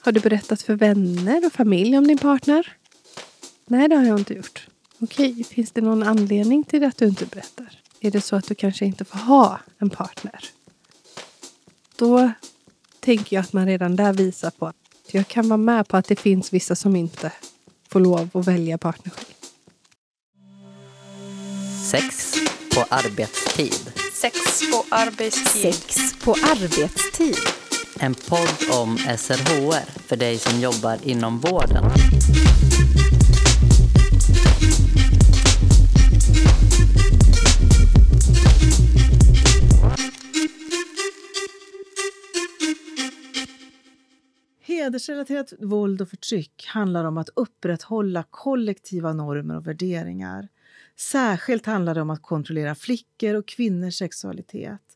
Har du berättat för vänner och familj om din partner? Nej, det har jag inte gjort. Okej, finns det någon anledning till att du inte berättar? Är det så att du kanske inte får ha en partner? Då tänker jag att man redan där visar på att jag kan vara med på att det finns vissa som inte får lov att välja partner själv. Sex på arbetstid. Sex på arbetstid. Sex på arbetstid. En podd om SRHR för dig som jobbar inom vården. Hedersrelaterat våld och förtryck handlar om att upprätthålla kollektiva normer och värderingar. Särskilt handlar det om att kontrollera flickor och kvinnors sexualitet.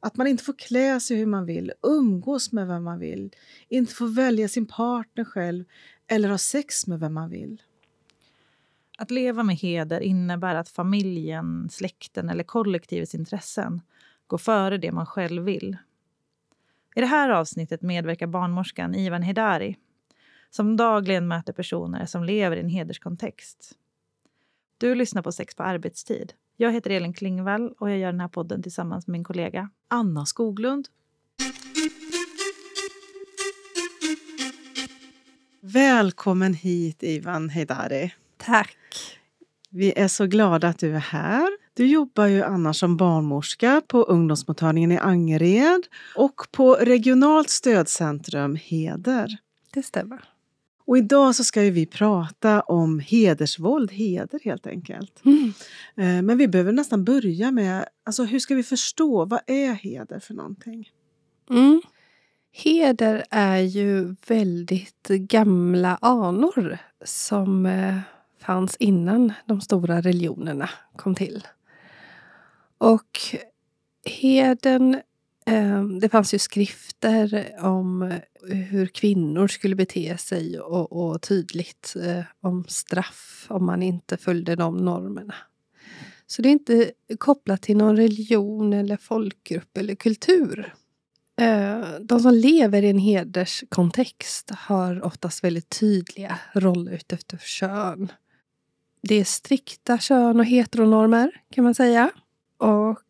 Att man inte får klä sig hur man vill, umgås med vem man vill, inte får välja sin partner själv eller ha sex med vem man vill. Att leva med heder innebär att familjen, släkten eller kollektivets intressen går före det man själv vill. I det här avsnittet medverkar barnmorskan Ivan Hedari som dagligen möter personer som lever i en hederskontext. Du lyssnar på Sex på arbetstid. Jag heter Elin Klingvall och jag gör den här podden tillsammans med min kollega Anna Skoglund. Välkommen hit Ivan Heidari. Tack! Vi är så glada att du är här. Du jobbar ju annars som barnmorska på ungdomsmottagningen i Angered och på regionalt stödcentrum Heder. Det stämmer. Och idag så ska vi prata om hedersvåld, heder helt enkelt. Mm. Eh, Men vi behöver nästan börja med, alltså hur ska vi förstå, vad är heder för någonting? Mm. Heder är ju väldigt gamla anor som eh, fanns innan de stora religionerna kom till. Och heden, Ehm, det fanns ju skrifter om hur kvinnor skulle bete sig och, och tydligt eh, om straff om man inte följde de normerna. Så det är inte kopplat till någon religion eller folkgrupp eller kultur. Ehm, de som lever i en hederskontext har oftast väldigt tydliga roller utefter kön. Det är strikta kön och heteronormer kan man säga. Och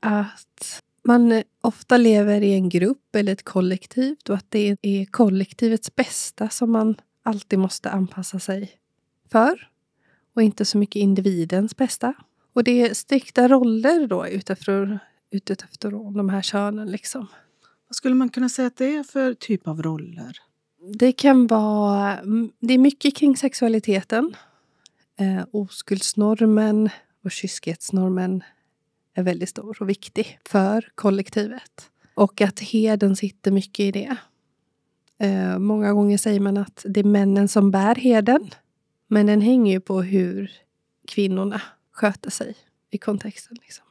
att man ofta lever i en grupp eller ett kollektiv och att det är kollektivets bästa som man alltid måste anpassa sig för. Och inte så mycket individens bästa. Och det är strikta roller då utefter, utefter de här könen. Liksom. Vad skulle man kunna säga att det är för typ av roller? Det kan vara... Det är mycket kring sexualiteten. Eh, oskuldsnormen och kyskhetsnormen är väldigt stor och viktig för kollektivet. Och att heden sitter mycket i det. Eh, många gånger säger man att det är männen som bär heden. Men den hänger ju på hur kvinnorna sköter sig i kontexten. Liksom.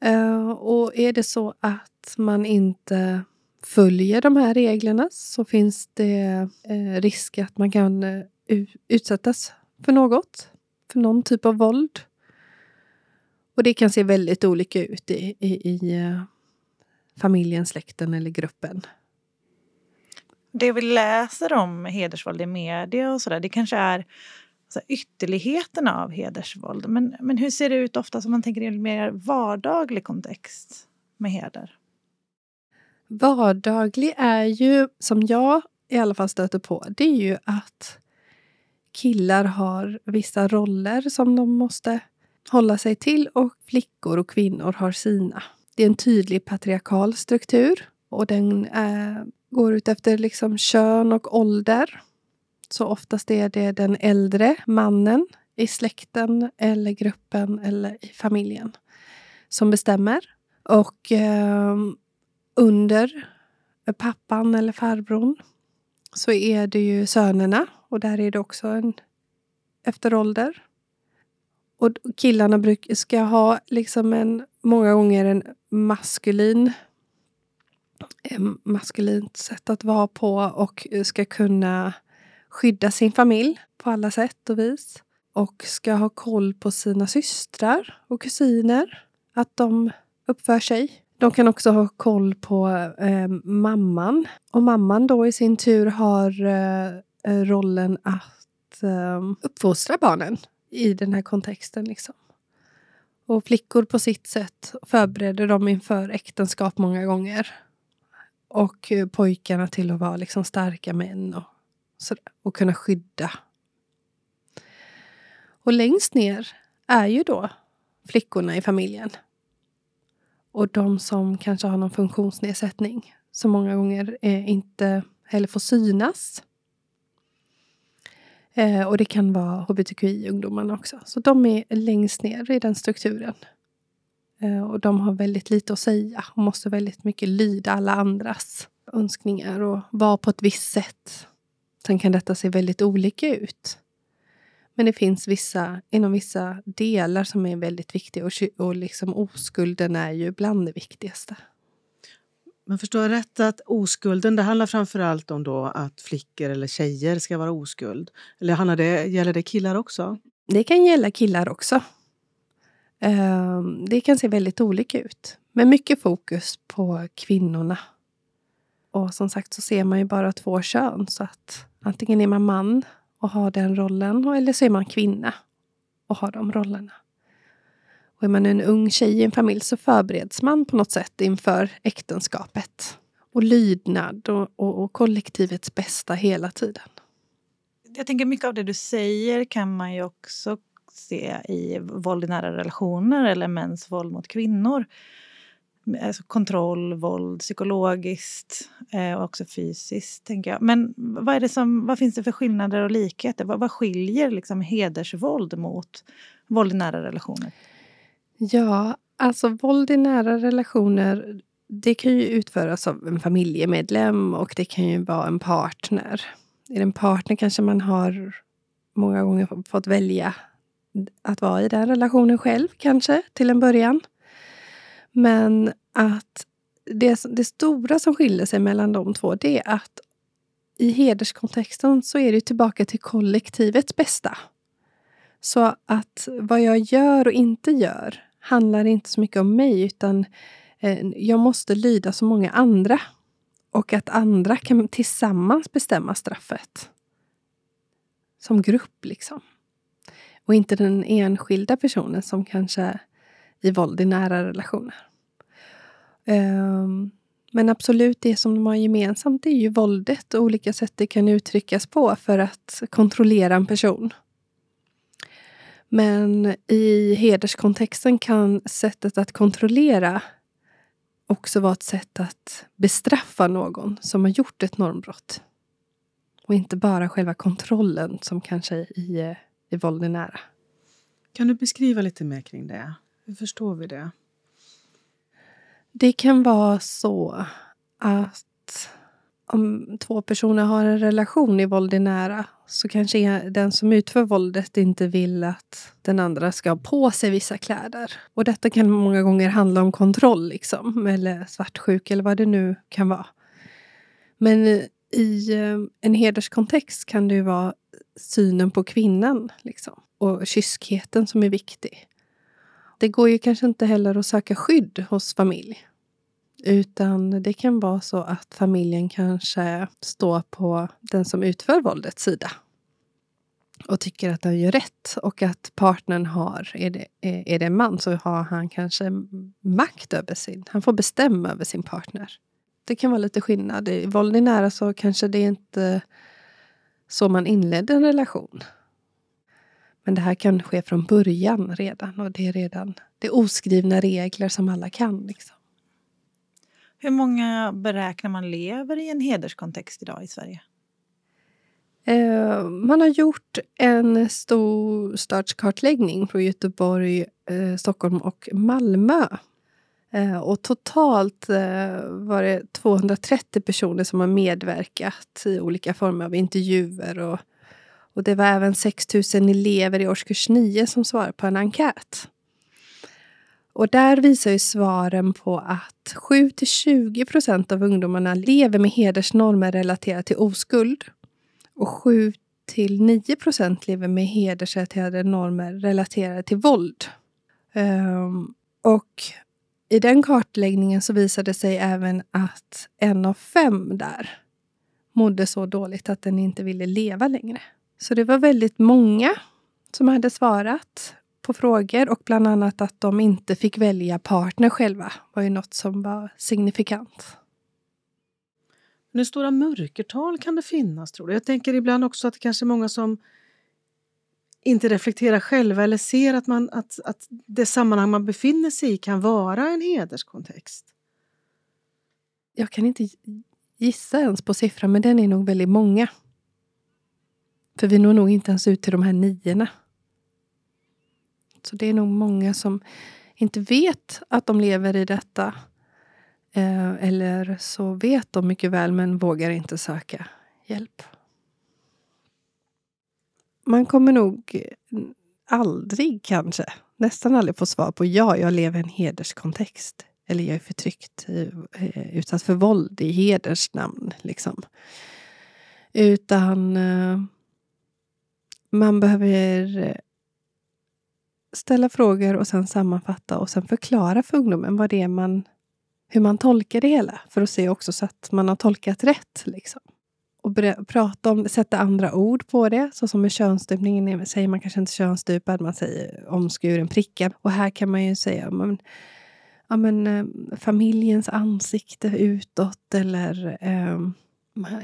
Eh, och är det så att man inte följer de här reglerna så finns det eh, risk att man kan eh, utsättas för något. För någon typ av våld. Och det kan se väldigt olika ut i, i, i eh, familjen, släkten eller gruppen. Det vi läser om hedersvåld i media och sådär, det kanske är alltså, ytterligheterna av hedersvåld. Men, men hur ser det ut ofta som man tänker i en mer vardaglig kontext med heder? Vardaglig är ju, som jag i alla fall stöter på, det är ju att killar har vissa roller som de måste hålla sig till och flickor och kvinnor har sina. Det är en tydlig patriarkal struktur och den eh, går ut efter liksom kön och ålder. Så oftast är det den äldre mannen i släkten eller gruppen eller i familjen som bestämmer. Och eh, under pappan eller farbrorn så är det ju sönerna och där är det också en efter ålder. Och killarna bruk, ska ha liksom en, många gånger en maskulin en maskulint sätt att vara på och eh, ska kunna skydda sin familj på alla sätt och vis. Och ska ha koll på sina systrar och kusiner. Att de uppför sig De kan också ha koll på eh, mamman. Och mamman då i sin tur har eh, eh rollen att eh, uppfostra barnen i den här kontexten. Liksom. Och flickor på sitt sätt förbereder dem inför äktenskap många gånger. Och eh, pojkarna till att vara liksom starka män och, sådär, och kunna skydda. Och längst ner är ju då flickorna i familjen. Och de som kanske har någon funktionsnedsättning som många gånger eh, inte heller får synas. Eh, och det kan vara hbtqi-ungdomarna också. Så de är längst ner i den strukturen. Eh, och de har väldigt lite att säga och måste väldigt mycket lyda alla andras önskningar och vara på ett visst sätt. Sen kan detta se väldigt olika ut. Men det finns vissa, inom vissa delar som är väldigt viktiga och, och liksom oskulden är ju bland det viktigaste. Men förstår jag rätt att oskulden, det handlar framför allt om då att flickor eller tjejer ska vara oskuld? Eller handlar det, gäller det killar också? Det kan gälla killar också. Ehm, det kan se väldigt olika ut. Men mycket fokus på kvinnorna. Och som sagt så ser man ju bara två kön. Så att antingen är man man och har den rollen eller så är man kvinna och har de rollerna. Och är man en ung tjej i en familj så förbereds man på något sätt inför äktenskapet. Och lydnad och, och, och kollektivets bästa hela tiden. Jag tänker mycket av det du säger kan man ju också se i våld i nära relationer eller mäns våld mot kvinnor. Alltså kontroll, våld, psykologiskt eh, och också fysiskt. tänker jag. Men vad, är det som, vad finns det för skillnader och likheter? Vad, vad skiljer liksom hedersvåld mot våld i nära relationer? Ja, alltså våld i nära relationer det kan ju utföras av en familjemedlem och det kan ju vara en partner. Är det en partner kanske man har många gånger fått välja att vara i den relationen själv kanske till en början. Men att det, det stora som skiljer sig mellan de två det är att i hederskontexten så är det tillbaka till kollektivets bästa. Så att vad jag gör och inte gör handlar inte så mycket om mig utan eh, jag måste lyda så många andra. Och att andra kan tillsammans bestämma straffet. Som grupp liksom. Och inte den enskilda personen som kanske i våld i nära relationer. Um, men absolut, det som de har gemensamt är ju våldet och olika sätt det kan uttryckas på för att kontrollera en person. Men i hederskontexten kan sättet att kontrollera också vara ett sätt att bestraffa någon som har gjort ett normbrott. Och inte bara själva kontrollen som kanske i, i våld är nära. Kan du beskriva lite mer kring det? Hur förstår vi det? Det kan vara så att om två personer har en relation i våld i nära så kanske den som utför våldet inte vill att den andra ska ha på sig vissa kläder. Och detta kan många gånger handla om kontroll, liksom, eller svartsjuk eller vad det nu kan vara. Men eh, i eh, en hederskontext kan det ju vara synen på kvinnan liksom, och kyskheten som är viktig. Det går ju kanske inte heller att söka skydd hos familj. Utan det kan vara så att familjen kanske står på den som utför våldets sida. Och tycker att den gör rätt. Och att partnern har, är det, är det en man så har han kanske makt över sin, han får bestämma över sin partner. Det kan vara lite skillnad. I våld i nära så kanske det är inte så man inledde en relation. Men det här kan ske från början redan och det är redan det är oskrivna regler som alla kan. Liksom. Hur många beräknar man lever i en hederskontext idag i Sverige? Eh, man har gjort en stor stadskartläggning från Göteborg, eh, Stockholm och Malmö. Eh, och totalt eh, var det 230 personer som har medverkat i olika former av intervjuer. Och, och det var även 6 000 elever i årskurs 9 som svarade på en enkät. Och där visar ju svaren på att 7 20 procent av ungdomarna lever med hedersnormer relaterat till oskuld. Och 7 9 procent lever med hedersrelaterade normer relaterade till våld. Um, och i den kartläggningen så visade det sig även att en av fem där mådde så dåligt att den inte ville leva längre. Så det var väldigt många som hade svarat på frågor och bland annat att de inte fick välja partner själva var ju något som var signifikant. Hur stora mörkertal kan det finnas tror du? Jag tänker ibland också att det kanske är många som inte reflekterar själva eller ser att, man, att, att det sammanhang man befinner sig i kan vara en hederskontext. Jag kan inte gissa ens på siffran, men den är nog väldigt många. För vi når nog inte ens ut till de här niorna. Så det är nog många som inte vet att de lever i detta. Eh, eller så vet de mycket väl men vågar inte söka hjälp. Man kommer nog eh, aldrig kanske, nästan aldrig få svar på ja, jag lever i en hederskontext. Eller jag är förtryckt, eh, utsatt för våld i heders namn. Liksom. Utan man behöver ställa frågor och sen sammanfatta och sen förklara för ungdomen vad det är man, hur man tolkar det hela. För att se också så att man har tolkat rätt. Liksom. Och prata om sätta andra ord på det. Så som med könsstympningen säger man kanske inte könsstupad, man säger omskuren, prickad. Och här kan man ju säga men, ja, men, eh, familjens ansikte utåt eller eh,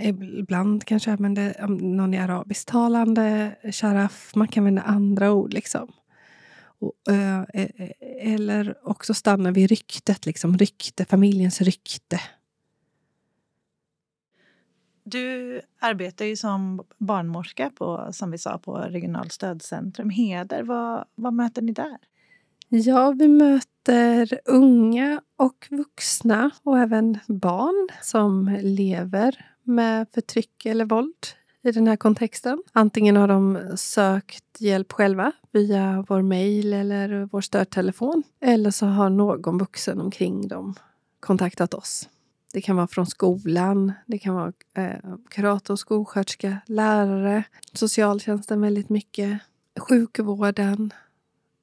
Ibland kanske använder någon i arabisktalande, sharaf. Man kan använda andra ord. liksom. Eh, eh, eller också stanna vid ryktet, liksom rykte, familjens rykte. Du arbetar ju som barnmorska på, som vi sa, på Regionalt stödcentrum Heder. Vad, vad möter ni där? Ja, vi möter unga och vuxna och även barn som lever med förtryck eller våld i den här kontexten. Antingen har de sökt hjälp själva via vår mejl eller vår stödtelefon. Eller så har någon vuxen omkring dem kontaktat oss. Det kan vara från skolan, det kan vara eh, kurator, skolsköterska, lärare, socialtjänsten väldigt mycket, sjukvården.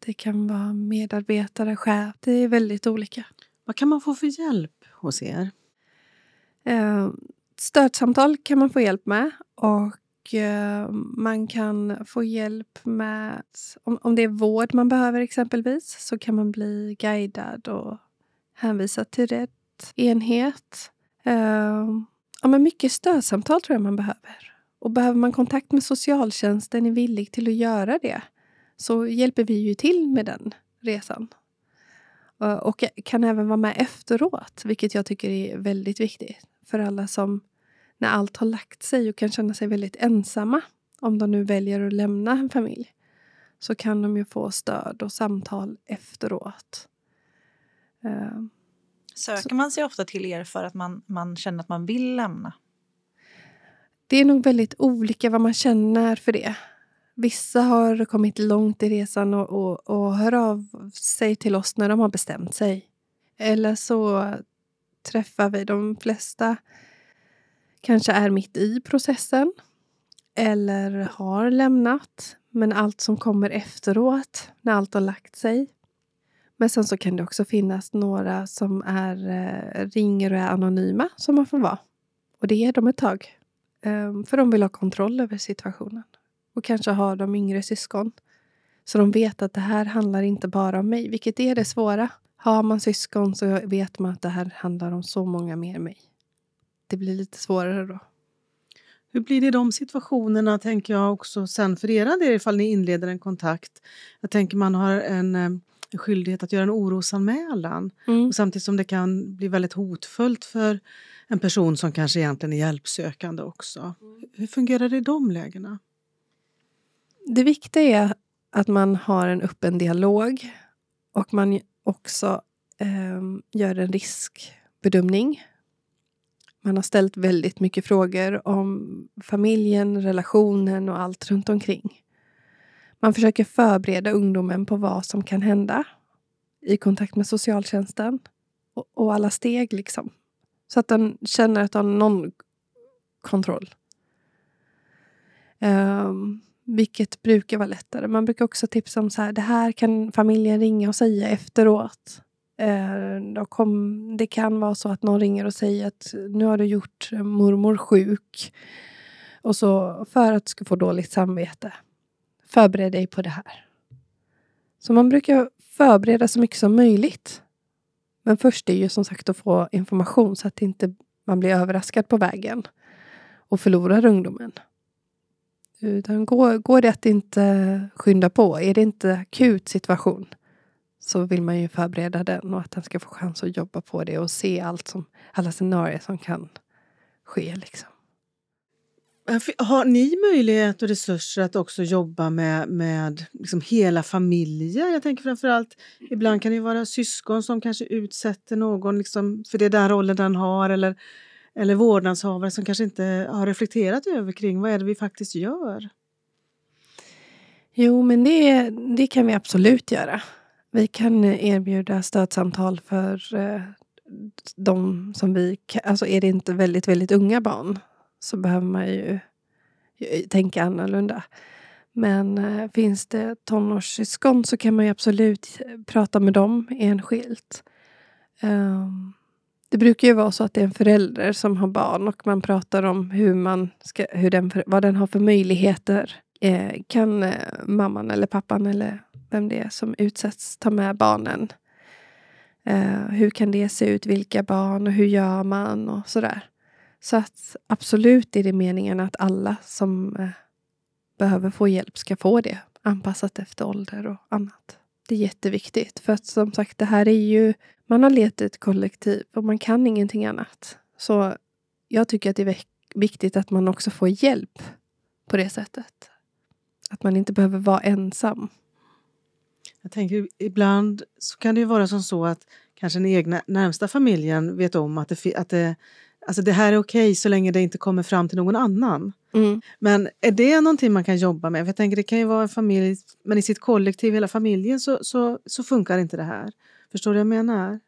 Det kan vara medarbetare, chef. Det är väldigt olika. Vad kan man få för hjälp hos er? Eh, stödsamtal kan man få hjälp med och eh, man kan få hjälp med... Om, om det är vård man behöver exempelvis så kan man bli guidad och hänvisad till rätt enhet. Ehm, ja, men mycket stödsamtal tror jag man behöver. Och behöver man kontakt med socialtjänsten är villig till att göra det så hjälper vi ju till med den resan. Och kan även vara med efteråt, vilket jag tycker är väldigt viktigt för alla som när allt har lagt sig och kan känna sig väldigt ensamma om de nu väljer att lämna en familj så kan de ju få stöd och samtal efteråt. Uh, Söker man sig ofta till er för att man, man känner att man vill lämna? Det är nog väldigt olika vad man känner för det. Vissa har kommit långt i resan och, och, och hör av sig till oss när de har bestämt sig. Eller så träffar vi de flesta kanske är mitt i processen eller har lämnat. Men allt som kommer efteråt, när allt har lagt sig. Men sen så kan det också finnas några som är, eh, ringer och är anonyma, som man får vara. Och det är de ett tag. Ehm, för de vill ha kontroll över situationen. Och kanske har de yngre syskon. Så de vet att det här handlar inte bara om mig, vilket är det svåra. Har man syskon så vet man att det här handlar om så många mer än mig det blir lite svårare då. Hur blir det i de situationerna, tänker jag också sen för era del ifall ni inleder en kontakt? Jag tänker man har en, eh, en skyldighet att göra en orosanmälan mm. och samtidigt som det kan bli väldigt hotfullt för en person som kanske egentligen är hjälpsökande också. Hur fungerar det i de lägena? Det viktiga är att man har en öppen dialog och man också eh, gör en riskbedömning man har ställt väldigt mycket frågor om familjen, relationen och allt runt omkring. Man försöker förbereda ungdomen på vad som kan hända i kontakt med socialtjänsten och, och alla steg. liksom. Så att den känner att den har någon kontroll. Um, vilket brukar vara lättare. Man brukar också tipsa om så här, det här kan familjen ringa och säga efteråt. Eh, kom, det kan vara så att någon ringer och säger att nu har du gjort mormor sjuk. Och så för att du ska få dåligt samvete. Förbered dig på det här. Så man brukar förbereda så mycket som möjligt. Men först är ju som sagt att få information så att inte man blir överraskad på vägen och förlorar ungdomen. Utan går, går det att inte skynda på, är det inte akut situation så vill man ju förbereda den och att den ska få chans att jobba på det och se allt som, alla scenarier som kan ske. Liksom. Har ni möjlighet och resurser att också jobba med, med liksom hela familjer? Jag tänker framförallt, ibland kan det vara syskon som kanske utsätter någon liksom för det den rollen den har eller, eller vårdnadshavare som kanske inte har reflekterat över kring vad är det vi faktiskt gör? Jo, men det, det kan vi absolut göra. Vi kan erbjuda stödsamtal för eh, de som vi... Alltså är det inte väldigt, väldigt unga barn så behöver man ju tänka annorlunda. Men eh, finns det tonårssyskon så kan man ju absolut eh, prata med dem enskilt. Um, det brukar ju vara så att det är en förälder som har barn och man pratar om hur man ska, hur den, vad den har för möjligheter. Eh, kan eh, mamman eller pappan eller vem det är som utsätts ta med barnen? Eh, hur kan det se ut? Vilka barn och hur gör man och sådär. Så att absolut är det meningen att alla som eh, behöver få hjälp ska få det. Anpassat efter ålder och annat. Det är jätteviktigt. För att som sagt, det här är ju... Man har levt i ett kollektiv och man kan ingenting annat. Så jag tycker att det är viktigt att man också får hjälp på det sättet. Att man inte behöver vara ensam. Jag tänker ibland så kan det ju vara som så att kanske den egna närmsta familjen vet om att det, att det Alltså det här är okej okay så länge det inte kommer fram till någon annan. Mm. Men är det någonting man kan jobba med? För jag tänker det kan ju vara en familj, men i sitt kollektiv, hela familjen, så, så, så funkar inte det här. Förstår du vad jag menar?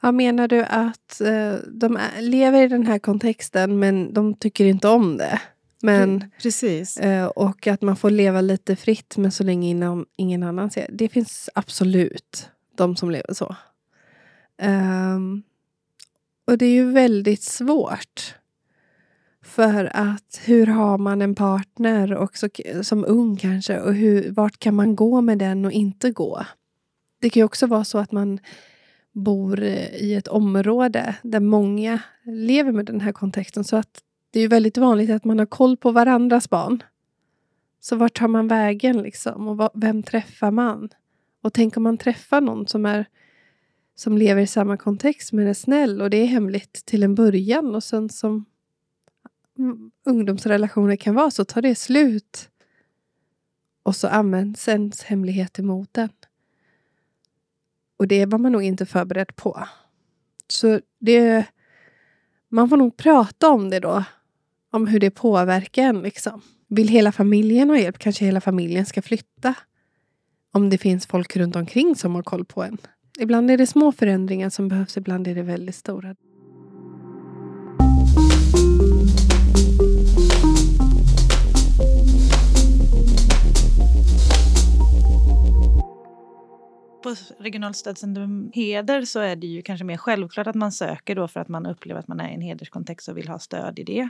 Ja, menar du att eh, de lever i den här kontexten men de tycker inte om det? Men, Precis. Eh, och att man får leva lite fritt men så länge inom, ingen annan ser. Det finns absolut de som lever så. Um, och det är ju väldigt svårt. För att hur har man en partner också som ung kanske och hur, vart kan man gå med den och inte gå? Det kan ju också vara så att man bor eh, i ett område där många lever med den här kontexten så att det är väldigt vanligt att man har koll på varandras barn. Så vart tar man vägen liksom och vem träffar man? Och tänk om man träffar någon som är som lever i samma kontext men är snäll och det är hemligt till en början och sen som ungdomsrelationer kan vara så tar det slut. Och så används ens hemlighet emot den. Och det var man nog inte förberedd på. Så det... Man får nog prata om det då. Om hur det påverkar en liksom. Vill hela familjen ha hjälp? Kanske hela familjen ska flytta? Om det finns folk runt omkring som har koll på en. Ibland är det små förändringar som behövs, ibland är det väldigt stora. På regionalt stödcentrum Heder så är det ju kanske mer självklart att man söker då för att man upplever att man är i en hederskontext och vill ha stöd i det.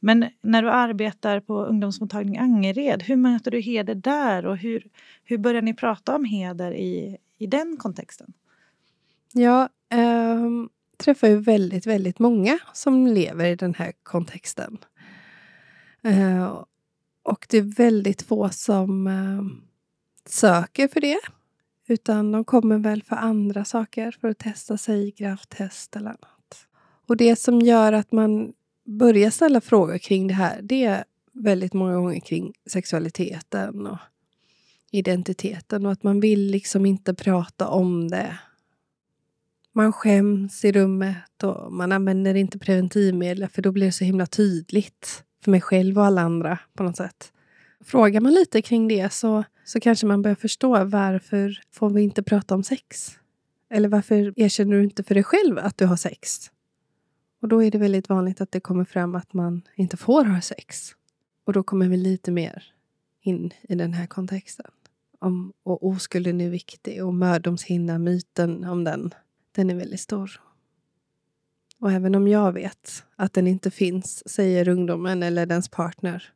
Men när du arbetar på ungdomsmottagning Angered, hur möter du heder där och hur, hur börjar ni prata om heder i, i den kontexten? Jag eh, träffar ju väldigt, väldigt många som lever i den här kontexten. Eh, och det är väldigt få som eh, söker för det. Utan de kommer väl för andra saker, för att testa sig, gravtest eller annat. Och det som gör att man börjar ställa frågor kring det här, det är väldigt många gånger kring sexualiteten och identiteten och att man vill liksom inte prata om det. Man skäms i rummet och man använder inte preventivmedel för då blir det så himla tydligt för mig själv och alla andra på något sätt. Frågar man lite kring det så, så kanske man börjar förstå varför får vi inte prata om sex? Eller varför erkänner du inte för dig själv att du har sex? Och då är det väldigt vanligt att det kommer fram att man inte får ha sex. Och då kommer vi lite mer in i den här kontexten. Om, och oskulden är viktig och mödomshinna, myten om den, den är väldigt stor. Och även om jag vet att den inte finns, säger ungdomen eller dens partner.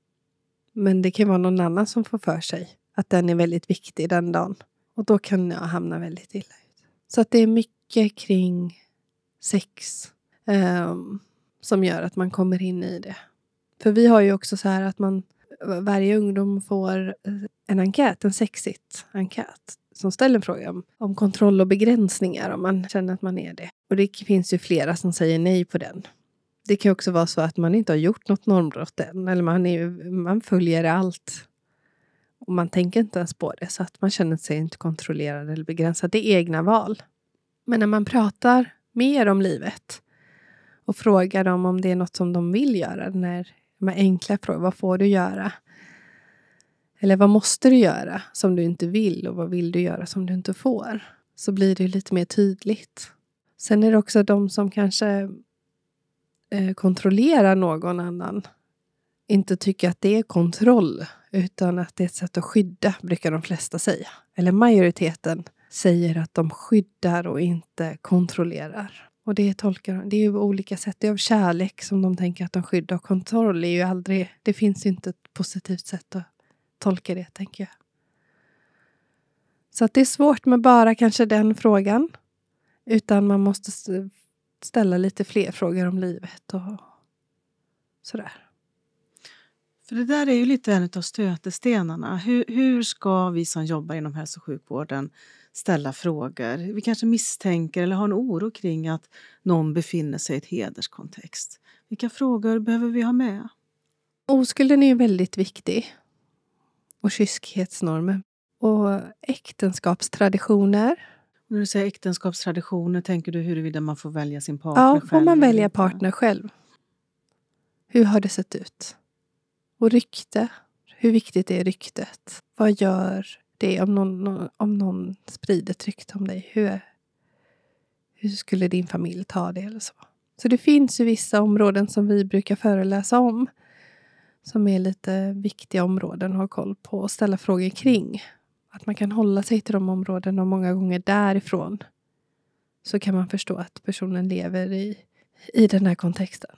Men det kan vara någon annan som får för sig att den är väldigt viktig den dagen. Och då kan jag hamna väldigt illa ut. Så att det är mycket kring sex um, som gör att man kommer in i det. För vi har ju också så här att man varje ungdom får eh, en enkät, en sexigt enkät som ställer en fråga om, om kontroll och begränsningar om man känner att man är det. Och det finns ju flera som säger nej på den. Det kan också vara så att man inte har gjort något normbrott än, eller man, är, man följer allt. Och man tänker inte ens på det, så att man känner sig inte kontrollerad eller begränsad. Det är egna val. Men när man pratar mer om livet och frågar dem om det är något som de vill göra, när de här enkla frågorna, vad får du göra? Eller vad måste du göra som du inte vill och vad vill du göra som du inte får? Så blir det lite mer tydligt. Sen är det också de som kanske eh, kontrollerar någon annan. Inte tycker att det är kontroll, utan att det är ett sätt att skydda, brukar de flesta säga. Eller majoriteten säger att de skyddar och inte kontrollerar. Och det tolkar. Det är ju olika sätt. Det är av kärlek som de tänker att de skyddar. Och kontroll är ju aldrig... Det finns ju inte ett positivt sätt att tolka det, tänker jag. Så att det är svårt med bara kanske den frågan. Utan man måste ställa lite fler frågor om livet och sådär. För det där är ju lite en av stötestenarna. Hur, hur ska vi som jobbar inom hälso och sjukvården ställa frågor? Vi kanske misstänker eller har en oro kring att någon befinner sig i ett hederskontext. Vilka frågor behöver vi ha med? Oskulden är ju väldigt viktig och kyskhetsnormer. Och äktenskapstraditioner. När du säger äktenskapstraditioner, tänker du huruvida man får välja sin partner ja, själv? får man välja partner själv? Hur har det sett ut? Och rykte. Hur viktigt är ryktet? Vad gör det om någon, om någon sprider ett rykte om dig? Hur, hur skulle din familj ta det? eller så? Så det finns ju vissa områden som vi brukar föreläsa om som är lite viktiga områden att ha koll på och ställa frågor kring. Att man kan hålla sig till de områdena och många gånger därifrån så kan man förstå att personen lever i, i den här kontexten.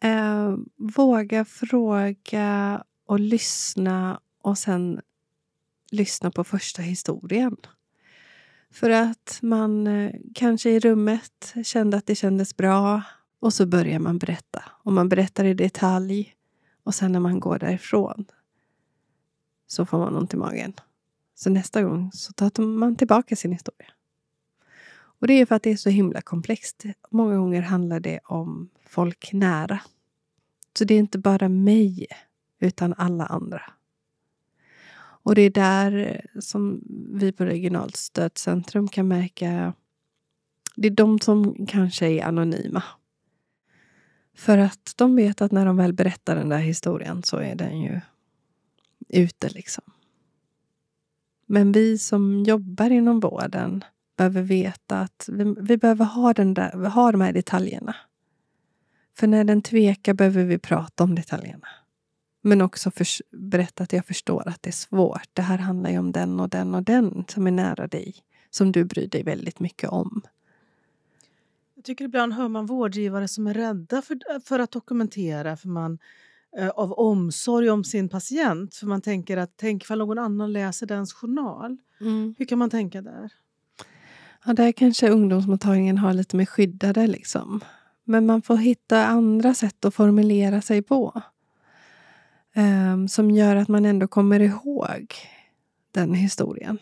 Eh, våga fråga och lyssna och sen lyssna på första historien. För att man eh, kanske i rummet kände att det kändes bra och så börjar man berätta. Och man berättar i detalj och sen när man går därifrån så får man ont i magen. Så nästa gång så tar man tillbaka sin historia. Och det är för att det är så himla komplext. Många gånger handlar det om folk nära. Så det är inte bara mig, utan alla andra. Och det är där som vi på Regionalt stödcentrum kan märka det är de som kanske är anonyma. För att de vet att när de väl berättar den där historien så är den ju ute liksom. Men vi som jobbar inom vården behöver veta att vi, vi behöver ha, den där, ha de här detaljerna. För när den tvekar behöver vi prata om detaljerna. Men också för, berätta att jag förstår att det är svårt. Det här handlar ju om den och den och den som är nära dig. Som du bryr dig väldigt mycket om. Jag tycker ibland hör man vårdgivare som är rädda för, för att dokumentera för man, eh, av omsorg om sin patient. För man tänker att tänk ifall någon annan läser dens journal. Mm. Hur kan man tänka där? Ja, där kanske ungdomsmottagningen har lite mer skyddade. Liksom. Men man får hitta andra sätt att formulera sig på. Um, som gör att man ändå kommer ihåg den historien.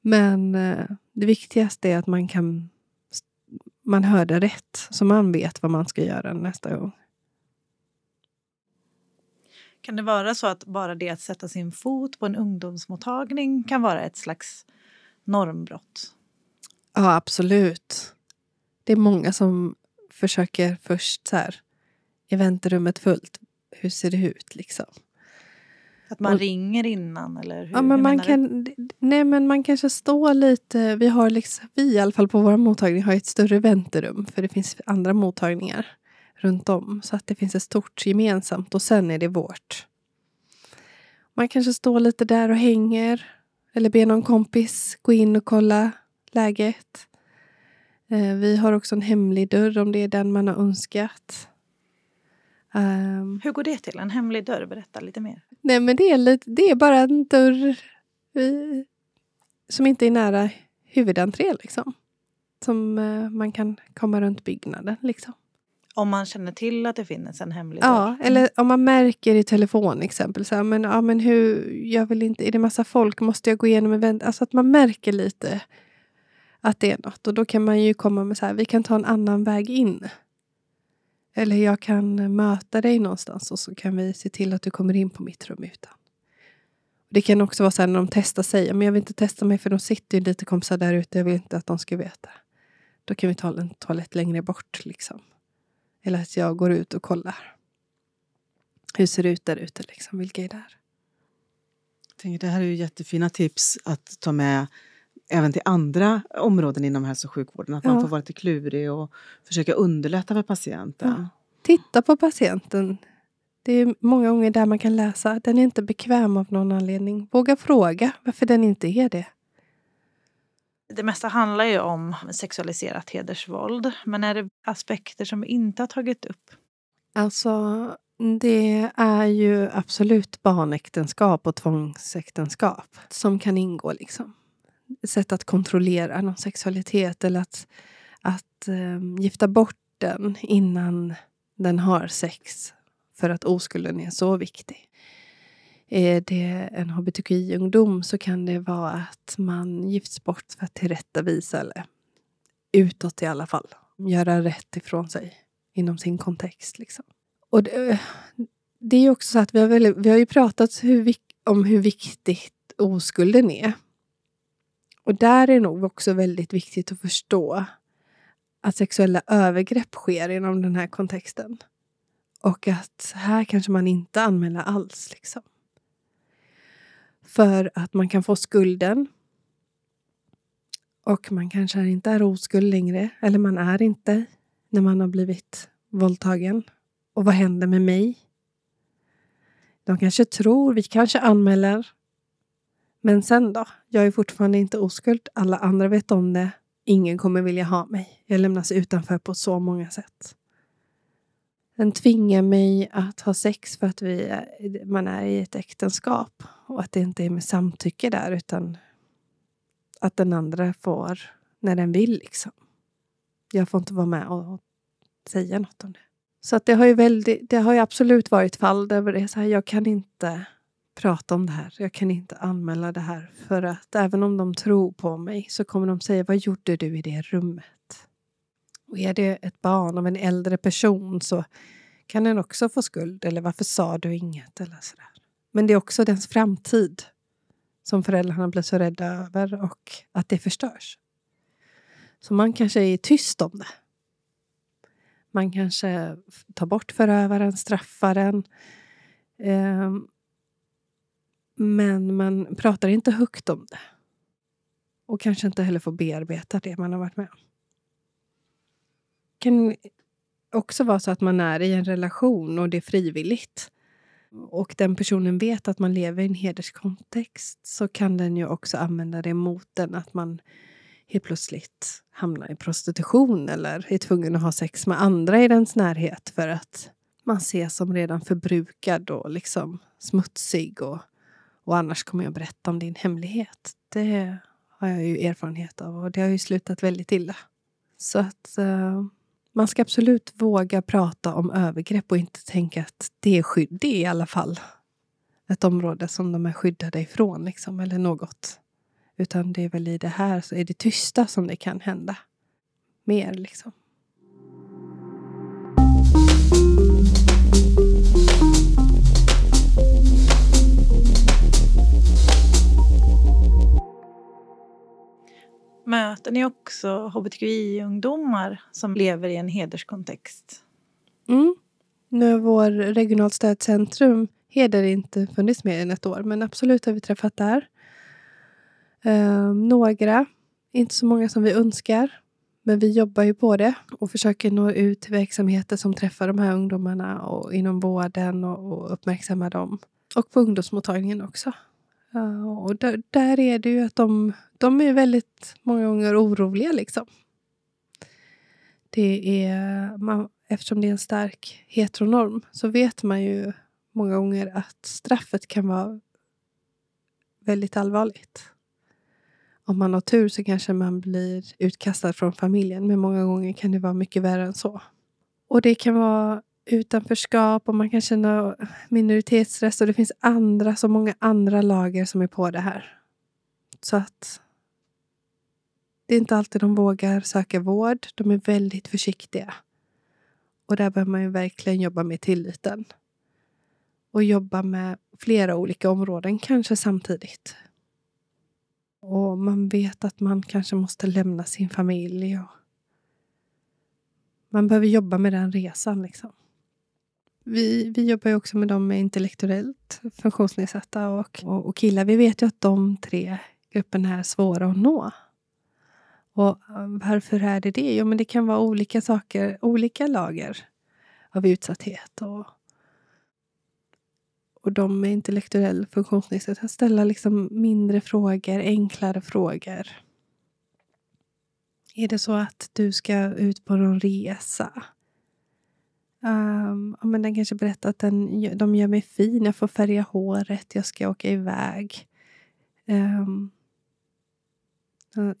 Men uh, det viktigaste är att man kan man hör det rätt. Så man vet vad man ska göra nästa gång. Kan det vara så att bara det att sätta sin fot på en ungdomsmottagning kan vara ett slags normbrott? Ja, absolut. Det är många som försöker först så här. Är väntrummet fullt? Hur ser det ut liksom? Att man och, ringer innan eller hur? Ja, men hur man kan, nej, men man kanske står lite... Vi har liksom, vi i alla fall på vår mottagning har ett större väntrum för det finns andra mottagningar runt om. Så att det finns ett stort gemensamt och sen är det vårt. Man kanske står lite där och hänger. Eller ber någon kompis gå in och kolla läget. Eh, vi har också en hemlig dörr om det är den man har önskat. Um, Hur går det till? En hemlig dörr? Berätta lite mer. nej men det är, lite, det är bara en dörr i, som inte är nära huvudentré liksom. Som eh, man kan komma runt byggnaden liksom. Om man känner till att det finns en hemlig dörr? Ja, eller om man märker i telefon exempel. Så här, men, ja, men hur, jag vill inte, är det massa folk? Måste jag gå igenom event? Alltså att man märker lite att det är något. Och då kan man ju komma med så här, vi kan ta en annan väg in. Eller jag kan möta dig någonstans och så kan vi se till att du kommer in på mitt rum utan. Det kan också vara så här när de testar sig. Men jag vill inte testa mig för de sitter ju lite kompisar där ute. Jag vill inte att de ska veta. Då kan vi ta en toalett längre bort. Liksom. Eller att jag går ut och kollar. Hur ser det ut där ute? Liksom? Vilka är där? Jag tänker, det här är ju jättefina tips att ta med även till andra områden inom hälso och sjukvården. Att man Ja. får vara lite klurig och försöka underlätta för patienten. Titta på patienten. Det är många gånger där man kan läsa. Den är inte bekväm av någon anledning. Våga fråga varför den inte är det. Det mesta handlar ju om sexualiserat hedersvåld. Men är det aspekter som vi inte har tagit upp? Alltså, det är ju absolut barnäktenskap och tvångsäktenskap som kan ingå. liksom. Sätt att kontrollera någon sexualitet eller att, att um, gifta bort den innan den har sex för att oskulden är så viktig. Är det en hbtqi-ungdom så kan det vara att man gifts bort för att tillrättavisa eller utåt i alla fall. Göra rätt ifrån sig inom sin kontext. Liksom. Och det, det är också så att vi har, väldigt, vi har ju pratat hur, om hur viktigt oskulden är. Och där är nog också väldigt viktigt att förstå att sexuella övergrepp sker inom den här kontexten. Och att här kanske man inte anmäler alls. Liksom. För att man kan få skulden. Och man kanske inte är oskuld längre. Eller man är inte när man har blivit våldtagen. Och vad händer med mig? De kanske tror, vi kanske anmäler. Men sen då? Jag är fortfarande inte oskuld. Alla andra vet om det. Ingen kommer vilja ha mig. Jag lämnas utanför på så många sätt. Den tvingar mig att ha sex för att vi man är i ett äktenskap. Och att det inte är med samtycke där utan att den andra får när den vill. liksom. Jag får inte vara med och, och säga något om det. Så att det har ju väldigt, det har ju absolut varit fall där det är så här, jag kan inte prata om det här. Jag kan inte anmäla det här. För att även om de tror på mig så kommer de säga, vad gjorde du i det rummet? Och är det ett barn av en äldre person så kan den också få skuld. Eller varför sa du inget? Eller sådär. Men det är också dens framtid som föräldrarna blir så rädda över och att det förstörs. Så man kanske är tyst om det. Man kanske tar bort förövaren, straffar den. Ehm, men man pratar inte högt om det. Och kanske inte heller får bearbeta det man har varit med om. Kan också vara så att man är i en relation och det är frivilligt. Och den personen vet att man lever i en hederskontext så kan den ju också använda det mot den. Att man helt plötsligt hamnar i prostitution eller är tvungen att ha sex med andra i dens närhet för att man ses som redan förbrukad och liksom smutsig och, och annars kommer jag berätta om din hemlighet. Det har jag ju erfarenhet av och det har ju slutat väldigt illa. Så att eh, man ska absolut våga prata om övergrepp och inte tänka att det är skydd. Det är i alla fall ett område som de är skyddade ifrån liksom, eller något. Utan det är väl i det här så är det tysta som det kan hända. Mer liksom. Möter ni också hbtqi-ungdomar som lever i en hederskontext? Mm. Nu har vår regionalt stödcentrum Heder inte funnits mer än ett år, men absolut har vi träffat där. Eh, några, inte så många som vi önskar, men vi jobbar ju på det och försöker nå ut till verksamheter som träffar de här ungdomarna och inom vården och, och uppmärksamma dem. Och på ungdomsmottagningen också. Uh, och där, där, är det ju att de, de är väldigt många gånger oroliga. liksom. Det är, man, eftersom det är en stark heteronorm så vet man ju många gånger att straffet kan vara väldigt allvarligt. Om man har tur så kanske man blir utkastad från familjen men många gånger kan det vara mycket värre än så. Och det kan vara utanförskap och man kan känna minoritetsstress och det finns andra, så många andra lager som är på det här. Så att det är inte alltid de vågar söka vård. De är väldigt försiktiga. Och där behöver man ju verkligen jobba med tilliten. Och jobba med flera olika områden, kanske samtidigt. Och man vet att man kanske måste lämna sin familj. Och man behöver jobba med den resan. Liksom. Vi, vi jobbar ju också med dem med intellektuellt funktionsnedsatta och, och, och killar. Vi vet ju att de tre grupperna är svåra att nå. Och eh, varför är det det? Jo, men det kan vara olika saker, olika lager av utsatthet. Och, och de med intellektuell funktionsnedsättning ställa liksom mindre frågor, enklare frågor. Är det så att du ska ut på någon resa? Um, men den kanske berättar att den, de gör mig fin, jag får färga håret, jag ska åka iväg. Um,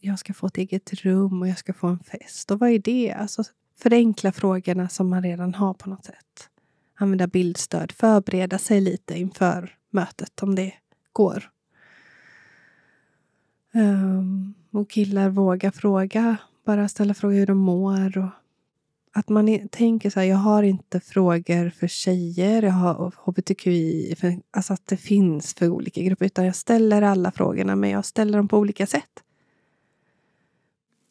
jag ska få ett eget rum och jag ska få en fest. Och vad är det? Alltså förenkla frågorna som man redan har på något sätt. Använda bildstöd, förbereda sig lite inför mötet om det går. Um, och killar våga fråga, bara ställa frågor hur de mår. Och att man tänker så här, jag har inte frågor för tjejer, jag har hbtqi, för, alltså att det finns för olika grupper, utan jag ställer alla frågorna, men jag ställer dem på olika sätt.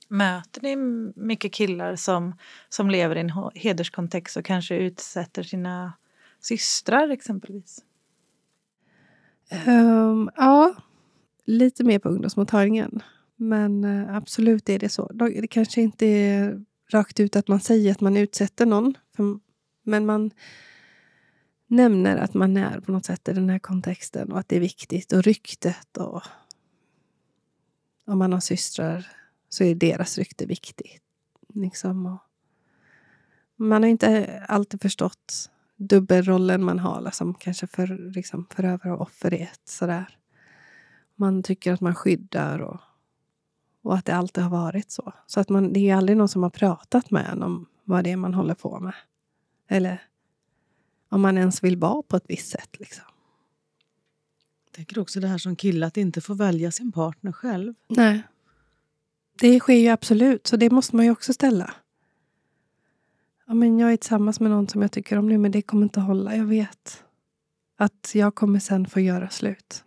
Möter ni mycket killar som, som lever i en hederskontext och kanske utsätter sina systrar exempelvis? Um, ja, lite mer på ungdomsmottagningen. Men uh, absolut är det så. Det kanske inte är rakt ut att man säger att man utsätter någon. För, men man nämner att man är på något sätt i den här kontexten och att det är viktigt. Och ryktet och om man har systrar så är deras rykte viktigt. Liksom. Och man har inte alltid förstått dubbelrollen man har liksom, kanske för liksom, förövare och offer i ett. Sådär. Man tycker att man skyddar och, och att det alltid har varit så. Så att man, det är aldrig någon som har pratat med en om vad det är man håller på med. Eller om man ens vill vara på ett visst sätt. Liksom. Jag tänker också det här som kille, att inte få välja sin partner själv. Nej. Det sker ju absolut, så det måste man ju också ställa. Ja, men jag är tillsammans med någon som jag tycker om nu, men det kommer inte hålla. Jag vet att jag kommer sen få göra slut.